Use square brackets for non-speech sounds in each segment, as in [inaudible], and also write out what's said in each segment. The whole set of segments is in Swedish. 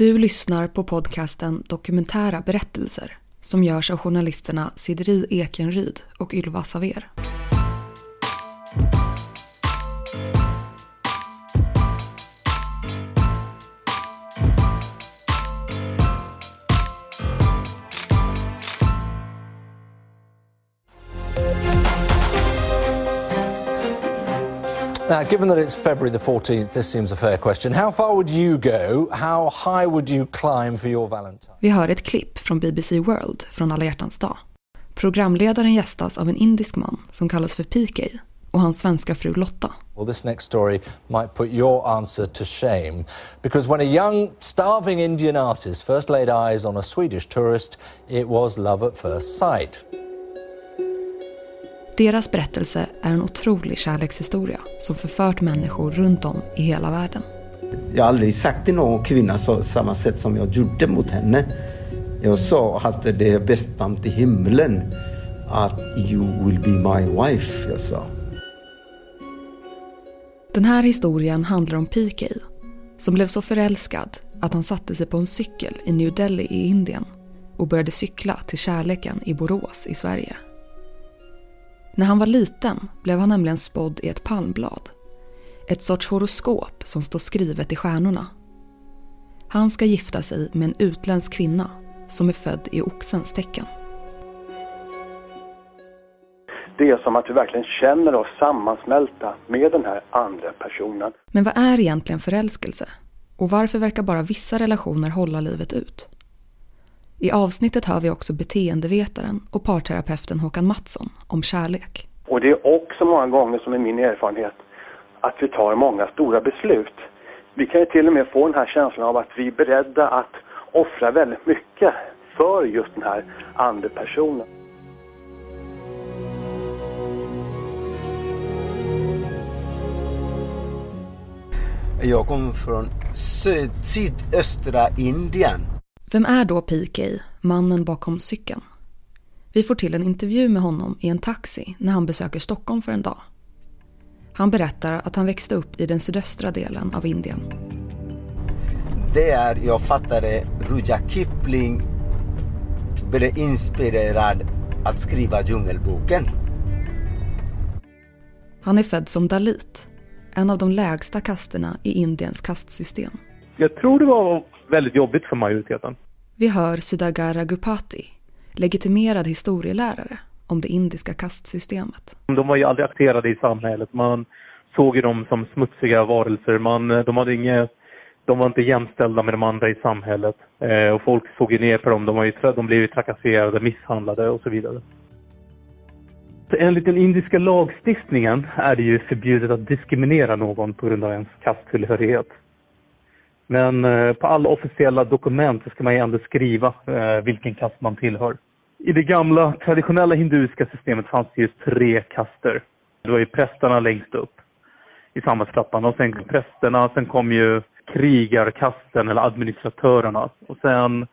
Du lyssnar på podcasten Dokumentära berättelser som görs av journalisterna Sidri Ekenryd och Ylva Saver. Now, given that it's February the 14th, this seems a fair question. How far would you go? How high would you climb for your Valentine? Vi hör ett klipp från BBC World från Alla hjärtans dag. Programledaren gästas av en indisk man som kallas för PK och hans svenska fru Lotta. Well, this next story might put your answer to shame because when a young, starving Indian artist first laid eyes on a Swedish tourist, it was love at first sight. Deras berättelse är en otrolig kärlekshistoria som förfört människor runt om i hela världen. Jag har aldrig sagt till någon kvinna så samma sätt som jag gjorde mot henne. Jag sa att det är bästan till himlen att you will be my wife, jag sa. Den här historien handlar om PK som blev så förälskad att han satte sig på en cykel i New Delhi i Indien och började cykla till kärleken i Borås i Sverige. När han var liten blev han nämligen spådd i ett palmblad. Ett sorts horoskop som står skrivet i stjärnorna. Han ska gifta sig med en utländsk kvinna som är född i oxens tecken. Det är som att vi verkligen känner oss sammansmälta med den här andra personen. Men vad är egentligen förälskelse? Och varför verkar bara vissa relationer hålla livet ut? I avsnittet hör vi också beteendevetaren och parterapeuten Håkan Mattsson om kärlek. Och det är också många gånger som är min erfarenhet att vi tar många stora beslut. Vi kan ju till och med få den här känslan av att vi är beredda att offra väldigt mycket för just den här andra personen. Jag kommer från syd sydöstra Indien. Vem är då PK, mannen bakom cykeln? Vi får till en intervju med honom i en taxi när han besöker Stockholm för en dag. Han berättar att han växte upp i den sydöstra delen av Indien. Det är, jag fattade, Ruja Kipling blev inspirerad att skriva Djungelboken. Han är född som dalit, en av de lägsta kasterna i Indiens kastsystem. Jag tror det var väldigt jobbigt för majoriteten. Vi hör Sudagara Gupati, legitimerad historielärare om det indiska kastsystemet. De var ju aldrig accepterade i samhället. Man såg ju dem som smutsiga varelser. Man, de, hade inget, de var inte jämställda med de andra i samhället. Eh, och folk såg ju ner på dem. De, var ju, de blev ju trakasserade, misshandlade och så vidare. Enligt den indiska lagstiftningen är det ju förbjudet att diskriminera någon på grund av ens kasttillhörighet. Men eh, på alla officiella dokument ska man ju ändå skriva eh, vilken kast man tillhör. I det gamla traditionella hinduiska systemet fanns det just tre kaster. Det var ju prästerna längst upp i samhällstrappan och sen prästerna, sen kom ju krigarkasten eller administratörerna och sen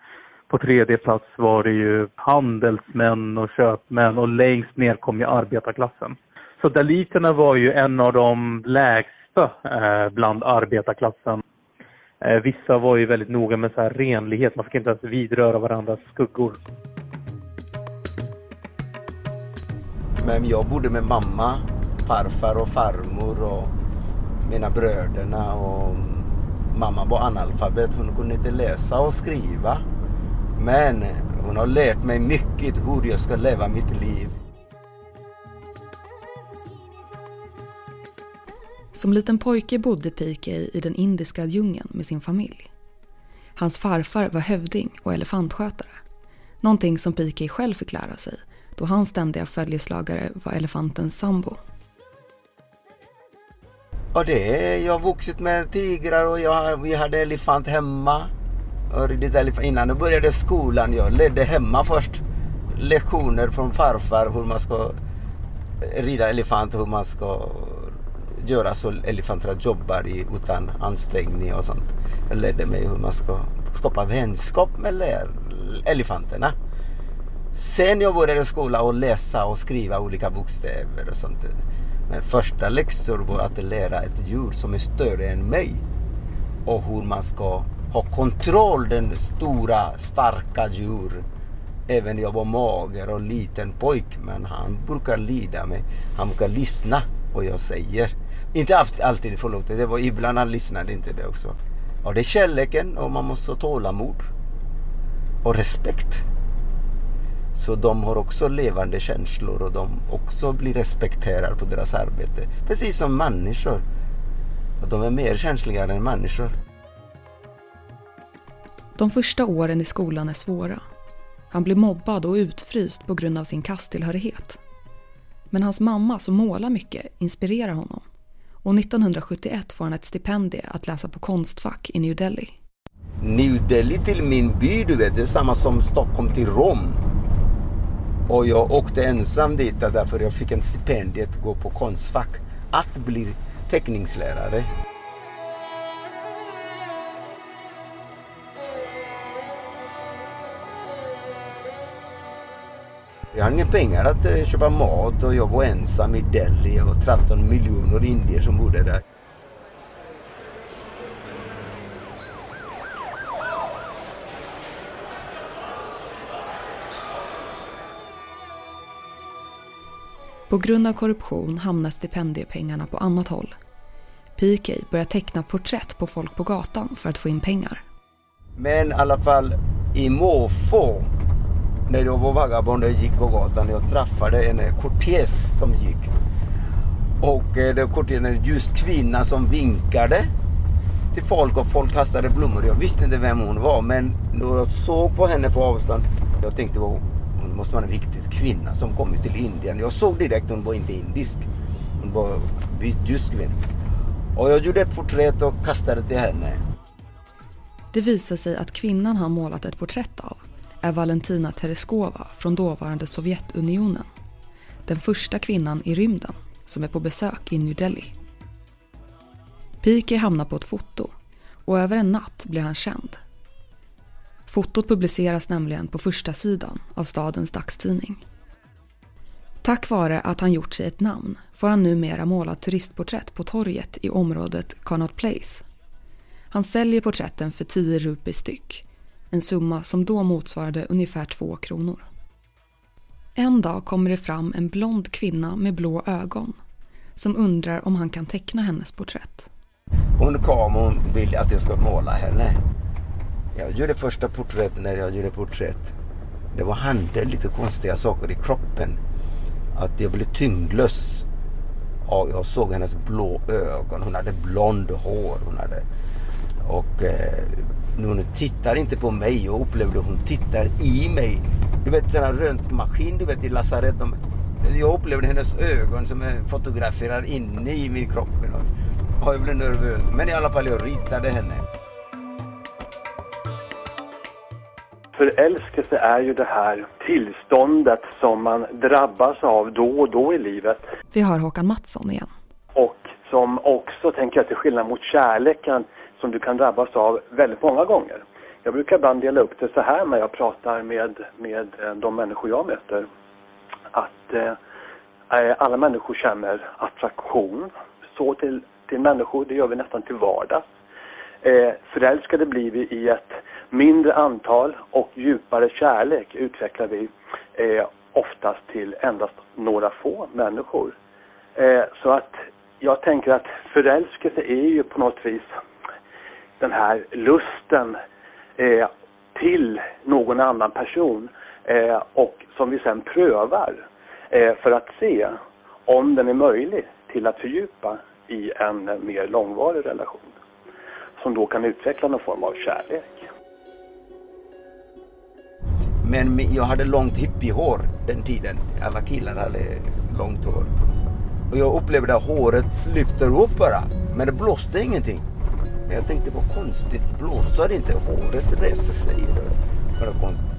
på tredje plats var det ju handelsmän och köpmän och längst ner kom ju arbetarklassen. Så daliterna var ju en av de lägsta eh, bland arbetarklassen. Eh, vissa var ju väldigt noga med så här renlighet, man fick inte ens vidröra varandras skuggor. Men jag bodde med mamma, farfar och farmor och mina bröderna och mamma var analfabet. Hon kunde inte läsa och skriva. Men hon har lärt mig mycket hur jag ska leva mitt liv. Som liten pojke bodde PK i den indiska djungeln med sin familj. Hans farfar var hövding och elefantskötare. Någonting som PK själv fick lära sig då hans ständiga följeslagare var elefantens sambo. Ja, det, jag har vuxit med tigrar och jag, vi hade elefant hemma. Elefant. Innan jag började skolan, jag ledde hemma först lektioner från farfar hur man ska rida elefant, hur man ska göra så elefanterna jobbar i, utan ansträngning och sånt. Jag lärde mig hur man ska skapa vänskap med elefanterna. Sen jag började skola och läsa och skriva olika bokstäver och sånt. Men första läxor var att lära ett djur som är större än mig och hur man ska ha kontroll, den stora starka djur. Även jag var mager och liten pojk. Men han brukar lida mig. Han brukar lyssna vad jag säger. Inte alltid, förlåt. Det var, ibland han lyssnade inte det också. Ja, det är kärleken och man måste ha tålamod. Och respekt. Så de har också levande känslor och de också blir respekterade på deras arbete. Precis som människor. De är mer känsliga än människor. De första åren i skolan är svåra. Han blir mobbad och utfryst på grund av sin kasttillhörighet. Men hans mamma som målar mycket inspirerar honom. Och 1971 får han ett stipendium att läsa på Konstfack i New Delhi. New Delhi till min by, du vet, det är samma som Stockholm till Rom. Och jag åkte ensam dit därför jag fick en stipendium att gå på Konstfack. Att bli teckningslärare. Jag hade inga pengar att eh, köpa mat och jag var ensam i Delhi och 13 miljoner indier som bodde där. På grund av korruption hamnar stipendiepengarna på annat håll. PK börjar teckna porträtt på folk på gatan för att få in pengar. Men i alla fall i måfå när jag var vagabond och gick på gatan. Jag träffade en eh, kortes som gick. Och eh, det var en ljus kvinna som vinkade till folk och folk kastade blommor. Jag visste inte vem hon var men när jag såg på henne på avstånd. Jag tänkte hon måste vara en viktig kvinna som kommit till Indien. Jag såg direkt hon var inte indisk. Hon var ljus kvinna. Och jag gjorde ett porträtt och kastade till henne. Det visar sig att kvinnan har målat ett porträtt av är Valentina Tereskova från dåvarande Sovjetunionen. Den första kvinnan i rymden som är på besök i New Delhi. Piki hamnar på ett foto och över en natt blir han känd. Fotot publiceras nämligen på första sidan av stadens dagstidning. Tack vare att han gjort sig ett namn får han numera måla turistporträtt på torget i området Connaught Place. Han säljer porträtten för 10 rupier styck en summa som då motsvarade ungefär två kronor. En dag kommer det fram en blond kvinna med blå ögon som undrar om han kan teckna hennes porträtt. Hon kom och ville att jag ska måla henne. Jag gjorde första porträttet när jag gjorde porträtt. Det var hände lite konstiga saker i kroppen. Att jag blev tyngdlös. Ja, jag såg hennes blå ögon. Hon hade blond hår. Hon hade, och eh, hon tittar inte på mig. Jag upplevde hon tittar i mig. Du vet sån här röntgenmaskin du vet i lasarett. Jag upplevde hennes ögon som fotograferar inne i min kropp. Och jag blev nervös. Men i alla fall jag ritade henne. Förälskelse är ju det här tillståndet som man drabbas av då och då i livet. Vi har Håkan Mattsson igen. Och som också, tänker jag till skillnad mot kärleken, som du kan drabbas av väldigt många gånger. Jag brukar ibland dela upp det så här när jag pratar med, med eh, de människor jag möter. Att eh, eh, alla människor känner attraktion så till, till människor, det gör vi nästan till vardags. Eh, förälskade blir vi i ett mindre antal och djupare kärlek utvecklar vi eh, oftast till endast några få människor. Eh, så att jag tänker att förälskelse är ju på något vis den här lusten eh, till någon annan person eh, och som vi sen prövar eh, för att se om den är möjlig till att fördjupa i en mer långvarig relation som då kan utveckla någon form av kärlek. Men jag hade långt hippiehår den tiden. Alla killar hade långt hår. Och jag upplevde att håret lyfter upp bara. Men det blåste ingenting. Jag tänkte vad konstigt, blåser inte håret reser sig? Konstigt.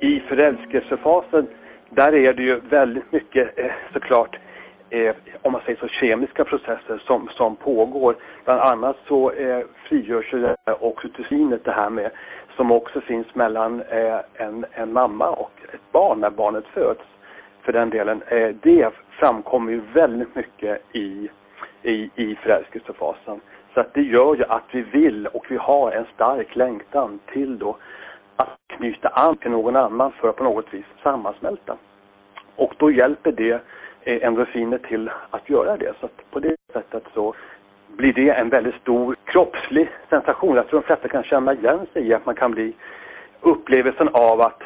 I förälskelsefasen, där är det ju väldigt mycket eh, såklart eh, om man säger så, kemiska processer som, som pågår. Bland annat så eh, frigörs ju oxytocinet, det här med, som också finns mellan eh, en, en mamma och ett barn när barnet föds. För den delen. Eh, det framkommer ju väldigt mycket i i, i förälskelsefasen. Så att det gör ju att vi vill och vi har en stark längtan till då att knyta an till någon annan för att på något vis sammansmälta. Och då hjälper det eh, endorfiner till att göra det. Så att på det sättet så blir det en väldigt stor kroppslig sensation. Jag tror de flesta kan känna igen sig i att man kan bli upplevelsen av att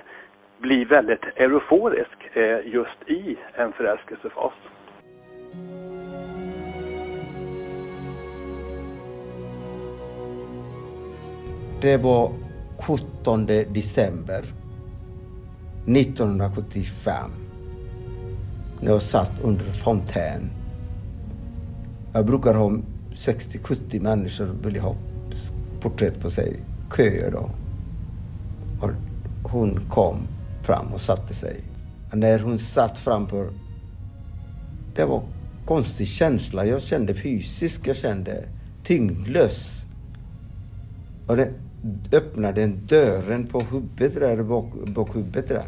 bli väldigt euforisk eh, just i en förälskelsefas. Det var 17 december 1975 när jag satt under fontän. Jag brukar ha 60-70 människor vill ha porträtt på sig, köer då. Och hon kom fram och satte sig. Och när hon satt framför... Det var konstig känsla. Jag kände fysiskt, jag kände tyngdlös. Och det öppnade en dörren på huvudet där, bak, bak huvudet där.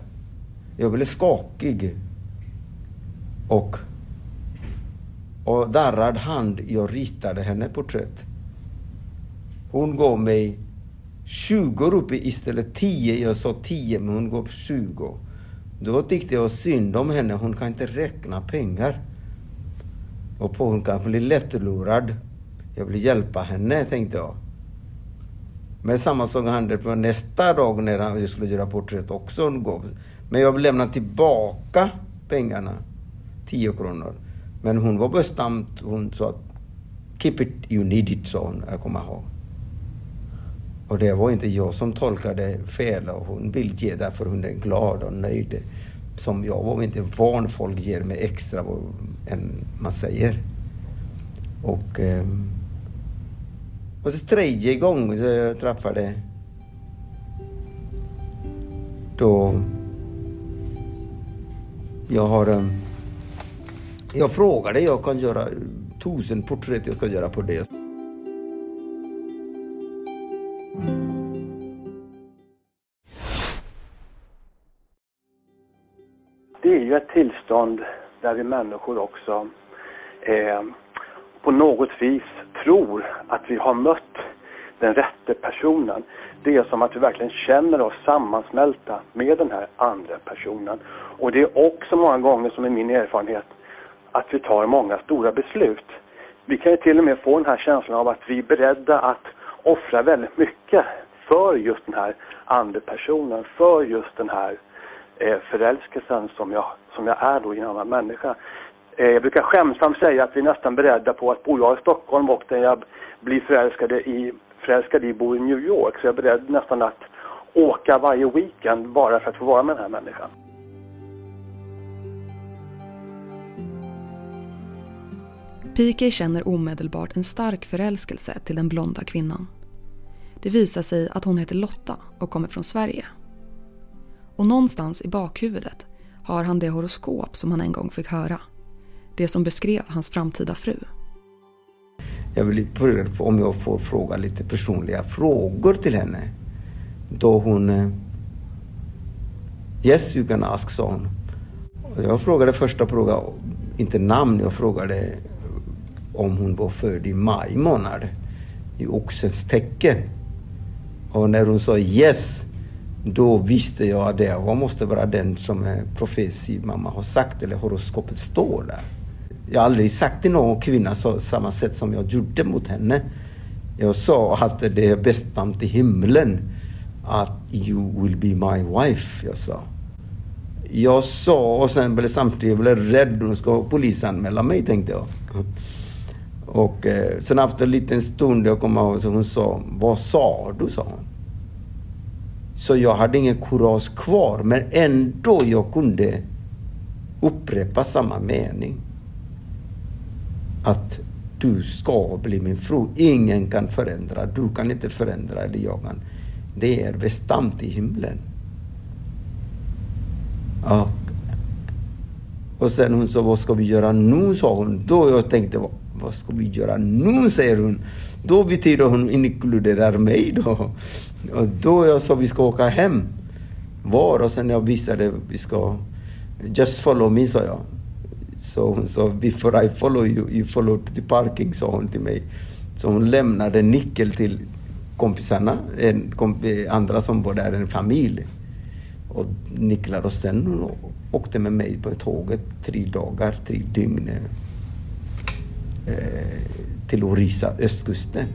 Jag blev skakig. Och, och darrad hand, jag ritade henne porträtt. Hon gav mig 20 rupee istället 10. Jag sa 10, men hon gav 20. Då tyckte jag synd om henne. Hon kan inte räkna pengar. Och på hon kan bli lättlurad. Jag vill hjälpa henne, tänkte jag. Men samma sak hände på nästa dag när jag skulle göra porträtt också. Gav. Men jag lämnade tillbaka pengarna. 10 kronor. Men hon var bestämd. Hon sa Keep it, you need it, sa hon. Jag kommer ihåg. Och det var inte jag som tolkade fel och hon vill ge därför hon är glad och nöjd. Som jag var inte van folk ger mig extra än man säger. Och, Eh, och så tredje gången jag träffade då jag har eh, jag frågade, jag kan göra tusen porträtt jag ska göra på det. Det är ju ett tillstånd där vi människor också eh, på något vis tror att vi har mött den rätte personen. Det är som att vi verkligen känner oss sammansmälta med den här andra personen. Och det är också många gånger, som är min erfarenhet, att vi tar många stora beslut. Vi kan ju till och med få den här känslan av att vi är beredda att offra väldigt mycket för just den här andra personen, för just den här eh, förälskelsen som jag, som jag är då i en annan människa. Eh, jag brukar skämtsamt säga att vi är nästan beredda på att bo jag i Stockholm och den jag blir förälskad i, förälskad i bor i New York. Så jag är beredd nästan att åka varje weekend bara för att få vara med den här människan. Pike känner omedelbart en stark förälskelse till den blonda kvinnan. Det visar sig att hon heter Lotta och kommer från Sverige. Och någonstans i bakhuvudet har han det horoskop som han en gång fick höra. Det som beskrev hans framtida fru. Jag vill börja på om jag får fråga lite personliga frågor till henne. Då hon... Eh, yes, you can ask, sa hon. Jag frågade första frågan, inte namn, jag frågade om hon var född i maj månad. I oxens tecken. Och när hon sa yes, då visste jag att det måste vara den som eh, profetie mamma har sagt, eller horoskopet står där. Jag har aldrig sagt till någon kvinna så samma sätt som jag gjorde mot henne. Jag sa att det är bestämt i himlen att you will be my wife, jag sa. Jag sa och sen blev samtidigt blev rädd, hon ska polisanmäla mig tänkte jag. Och eh, sen efter en liten stund, jag kommer ihåg, så hon sa, vad sa du? sa hon. Så jag hade ingen kurage kvar, men ändå jag kunde upprepa samma mening. Att du ska bli min fru. Ingen kan förändra. Du kan inte förändra, eller jag kan. Det är bestämt i himlen. Och, och sen hon sa, vad ska vi göra nu? sa hon. Då jag tänkte, vad ska vi göra nu? säger hon. Då betyder hon inkluderar mig då. Och då jag sa vi ska åka hem. Var? Och sen jag visade vi ska... Just follow me, sa jag. Så hon sa, before I follow you, you follow to the parking, sa hon till mig. Så hon lämnade nyckel till kompisarna, en komp eh, andra som var där, en familj. Och nycklar och sen hon åkte med mig på tåget tre dagar, tre dygn eh, till Orissa, östkusten.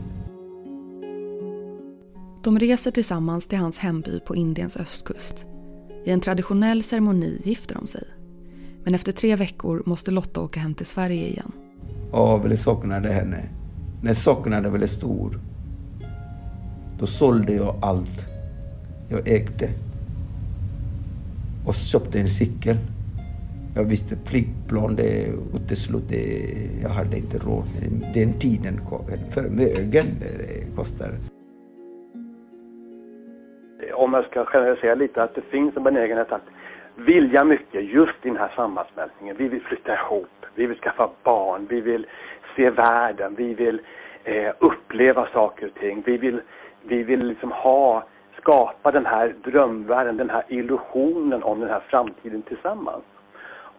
De reser tillsammans till hans hemby på Indiens östkust. I en traditionell ceremoni gifter de sig. Men efter tre veckor måste Lotta åka hem till Sverige igen. Ja, väldigt saknade henne. När saknaden var väldigt stor, då sålde jag allt jag ägde och köpte en cykel. Jag visste flygplan, det uteslutet, jag hade inte råd. Den tiden förmögen det kostade. Om jag ska generalisera lite, att det finns en benägenhet att vilja mycket just i den här sammansmältningen. Vi vill flytta ihop, vi vill skaffa barn, vi vill se världen, vi vill eh, uppleva saker och ting. Vi vill, vi vill liksom ha, skapa den här drömvärlden, den här illusionen om den här framtiden tillsammans.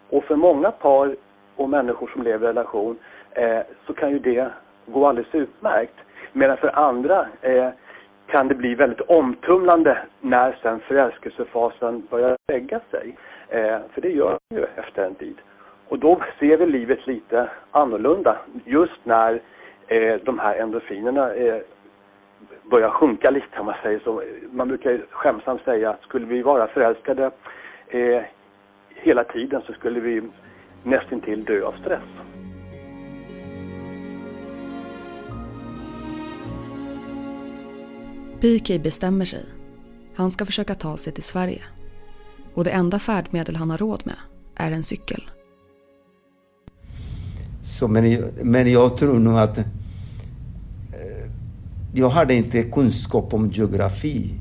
Och för många par och människor som lever i relation eh, så kan ju det gå alldeles utmärkt. Medan för andra eh, kan det bli väldigt omtumlande när sen förälskelsefasen börjar lägga sig. Eh, för det gör det ju efter en tid. Och då ser vi livet lite annorlunda. Just när eh, de här endorfinerna eh, börjar sjunka lite om man säger så. Man brukar ju skämsamt säga att skulle vi vara förälskade eh, hela tiden så skulle vi nästintill dö av stress. PK bestämmer sig. Han ska försöka ta sig till Sverige. Och det enda färdmedel han har råd med är en cykel. Så, men, men jag tror nog att eh, jag hade inte kunskap om geografi.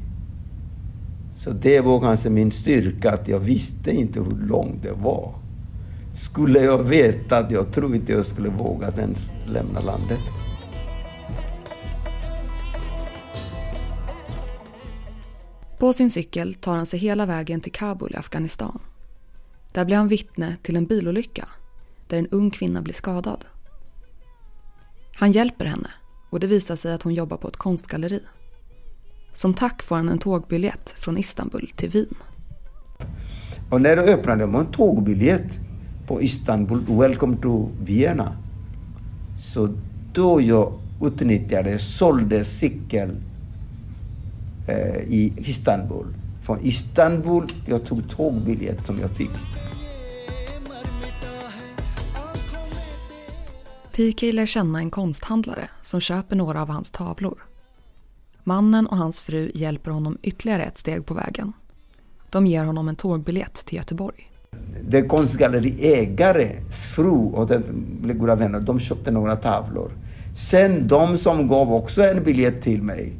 Så det var kanske min styrka, att jag visste inte hur långt det var. Skulle jag veta, jag tror inte jag skulle våga ens lämna landet. På sin cykel tar han sig hela vägen till Kabul i Afghanistan. Där blir han vittne till en bilolycka där en ung kvinna blir skadad. Han hjälper henne och det visar sig att hon jobbar på ett konstgalleri. Som tack får han en tågbiljett från Istanbul till Wien. Och när jag öppnade en tågbiljett på Istanbul, Welcome to Vienna, så då jag utnyttjade, sålde cykel eh, i Istanbul. Från Istanbul, jag tog tågbiljett som jag fick. PK lär känna en konsthandlare som köper några av hans tavlor. Mannen och hans fru hjälper honom ytterligare ett steg på vägen. De ger honom en tågbiljett till Göteborg. Det konstgalleriägares fru och den goda vänner, de köpte några tavlor. Sen de som gav också en biljett till mig.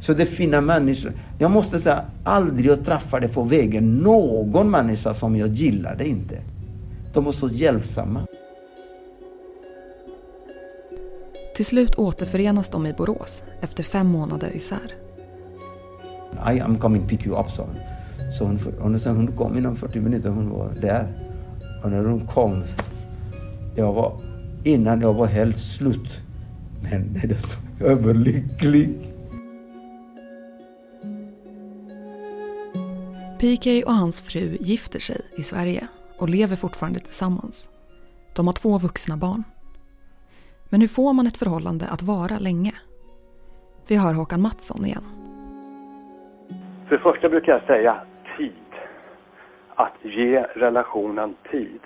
Så det är fina människor. Jag måste säga, aldrig jag träffade på vägen någon människa som jag gillade inte. De var så hjälpsamma. Till slut återförenas de i Borås efter fem månader isär. I am coming pick you up, sa hon. Så hon, hon, hon kom inom 40 minuter, hon var där. Och när hon kom, jag var, innan jag var helt slut. Men det är så överlycklig. PK och hans fru gifter sig i Sverige och lever fortfarande tillsammans. De har två vuxna barn. Men hur får man ett förhållande att vara länge? Vi hör Håkan Mattsson igen. För det första brukar jag säga tid. Att ge relationen tid.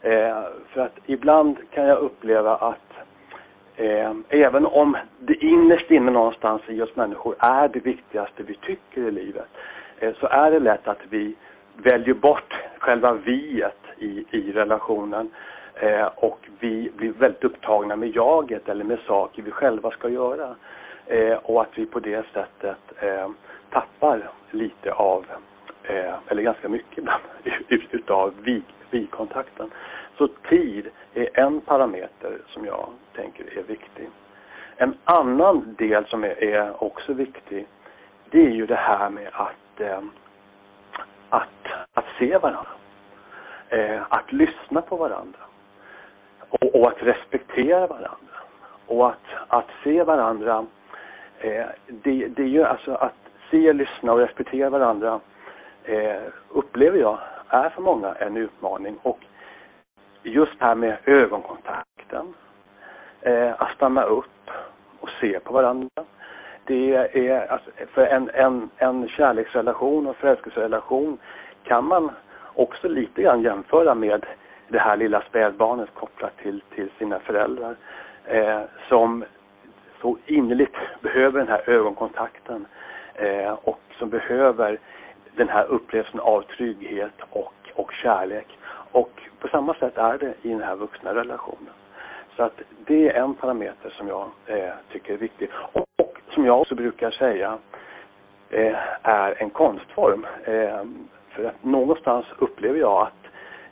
Eh, för att ibland kan jag uppleva att eh, även om det innerst inne någonstans i oss människor är det viktigaste vi tycker i livet Eh, så är det lätt att vi väljer bort själva viet i, i relationen Eh, och vi blir väldigt upptagna med jaget eller med saker vi själva ska göra. Eh, och att vi på det sättet eh, tappar lite av, eh, eller ganska mycket ibland, [laughs] utav vi, vi-kontakten. Så tid är en parameter som jag tänker är viktig. En annan del som är, är också viktig, det är ju det här med att, Eh, att, att se varandra. Eh, att lyssna på varandra och, och, att respektera varandra. och att, att se varandra, eh, det, det är ju alltså att se, lyssna och respektera varandra eh, upplever jag är för många en utmaning. Och just det här med ögonkontakten, eh, att stanna upp och se på varandra. Det är, alltså, för en, en, en kärleksrelation och förälskelserelation kan man också lite grann jämföra med det här lilla spädbarnet kopplat till, till sina föräldrar eh, som så innerligt behöver den här ögonkontakten eh, och som behöver den här upplevelsen av trygghet och, och kärlek. Och på samma sätt är det i den här vuxna relationen. Så att det är en parameter som jag eh, tycker är viktig. Och, och, som jag också brukar säga eh, är en konstform. Eh, för att någonstans upplever jag att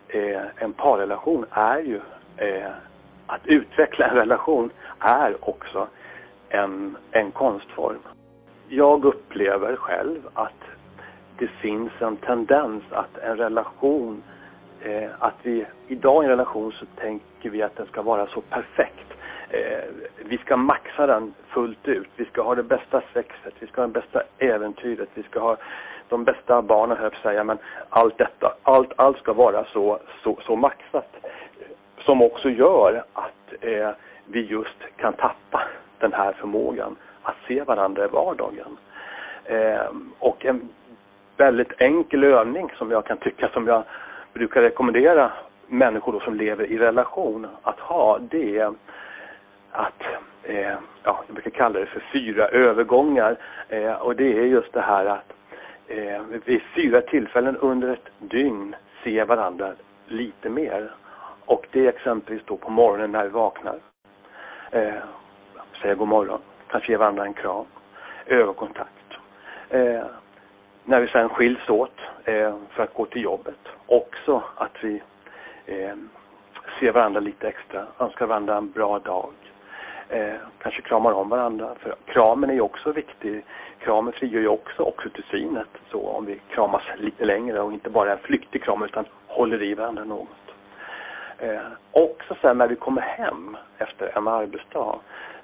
eh, en parrelation är ju eh, att utveckla en relation är också en, en konstform. Jag upplever själv att det finns en tendens att en relation, eh, att vi idag i en relation så tänker vi att den ska vara så perfekt. Eh, vi ska maxa den fullt ut. Vi ska ha det bästa sexet, vi ska ha det bästa äventyret, vi ska ha de bästa barnen höll jag säga, men allt detta, allt, allt ska vara så, så, så maxat. Som också gör att eh, vi just kan tappa den här förmågan att se varandra i vardagen. Eh, och en väldigt enkel övning som jag kan tycka som jag brukar rekommendera människor då som lever i relation att ha det är eh, ja, jag brukar kalla det för fyra övergångar eh, och det är just det här att eh, vid fyra tillfällen under ett dygn se varandra lite mer. Och det är exempelvis då på morgonen när vi vaknar. Eh, säga god morgon, kanske ge varandra en kram, ögonkontakt. Eh, när vi sen skiljs åt eh, för att gå till jobbet. Också att vi eh, ser varandra lite extra, önskar varandra en bra dag. Eh, kanske kramar om varandra. För kramen är ju också viktig. Kramen frigör ju också oxytocinet. Så om vi kramas lite längre och inte bara en flyktig kram utan håller i varandra något. Eh, också sen när vi kommer hem efter en arbetsdag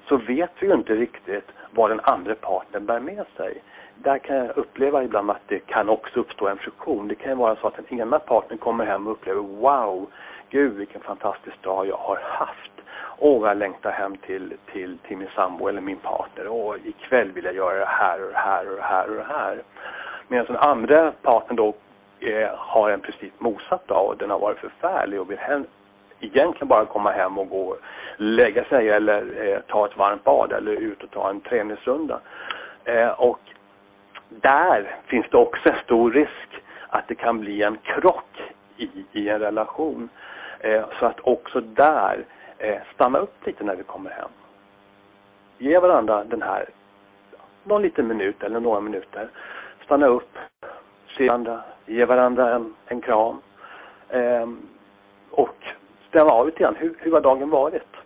så vet vi ju inte riktigt vad den andra partnern bär med sig där kan jag uppleva ibland att det kan också uppstå en friktion. Det kan ju vara så att den ena parten kommer hem och upplever wow, gud vilken fantastisk dag jag har haft. Åh, jag längtar hem till, till, till min sambo eller min partner. Åh, ikväll vill jag göra det här och det här och det här och det här. Medan den andra parten då eh, har en precis motsatt dag och den har varit förfärlig och vill hem, egentligen bara komma hem och gå lägga sig eller eh, ta ett varmt bad eller ut och ta en träningsrunda. Eh, och där finns det också en stor risk att det kan bli en krock i, i en relation. Eh, så att också där Eh, stanna upp lite när vi kommer hem. Ge varandra den här, någon liten minut eller några minuter. Stanna upp, se varandra, ge varandra en, en kram. Eh, och stämma av lite grann. Hur, hur har dagen varit?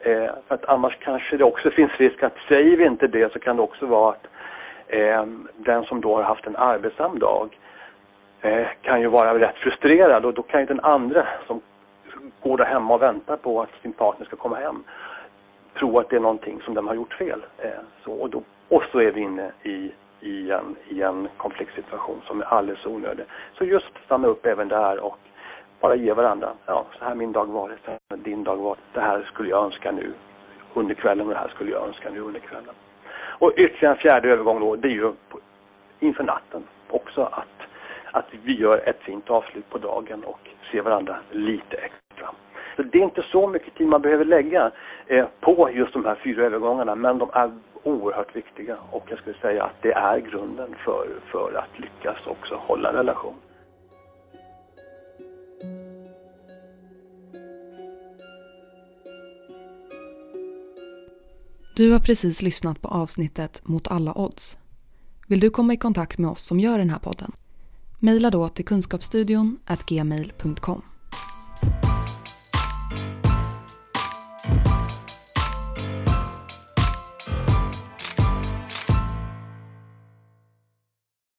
Eh, för att annars kanske det också finns risk att säger vi inte det så kan det också vara att eh, den som då har haft en arbetsam dag eh, kan ju vara rätt frustrerad och då kan ju den andra som går där hemma och väntar på att sin partner ska komma hem tro att det är någonting som den har gjort fel. Eh, så, och, då, och så är vi inne i, i, en, i en konfliktsituation som är alldeles onödig. Så just stanna upp även där och bara ge varandra, ja, så här min dag varit, din dag varit, det här skulle jag önska nu under kvällen och det här skulle jag önska nu under kvällen. Och ytterligare en fjärde övergång då, det är ju inför natten också att, att vi gör ett fint avslut på dagen och ser varandra lite extra. Så det är inte så mycket tid man behöver lägga eh, på just de här fyra övergångarna men de är oerhört viktiga och jag skulle säga att det är grunden för, för att lyckas också hålla en relation. Du har precis lyssnat på avsnittet Mot alla odds. Vill du komma i kontakt med oss som gör den här podden? Maila då till kunskapsstudion gmail.com.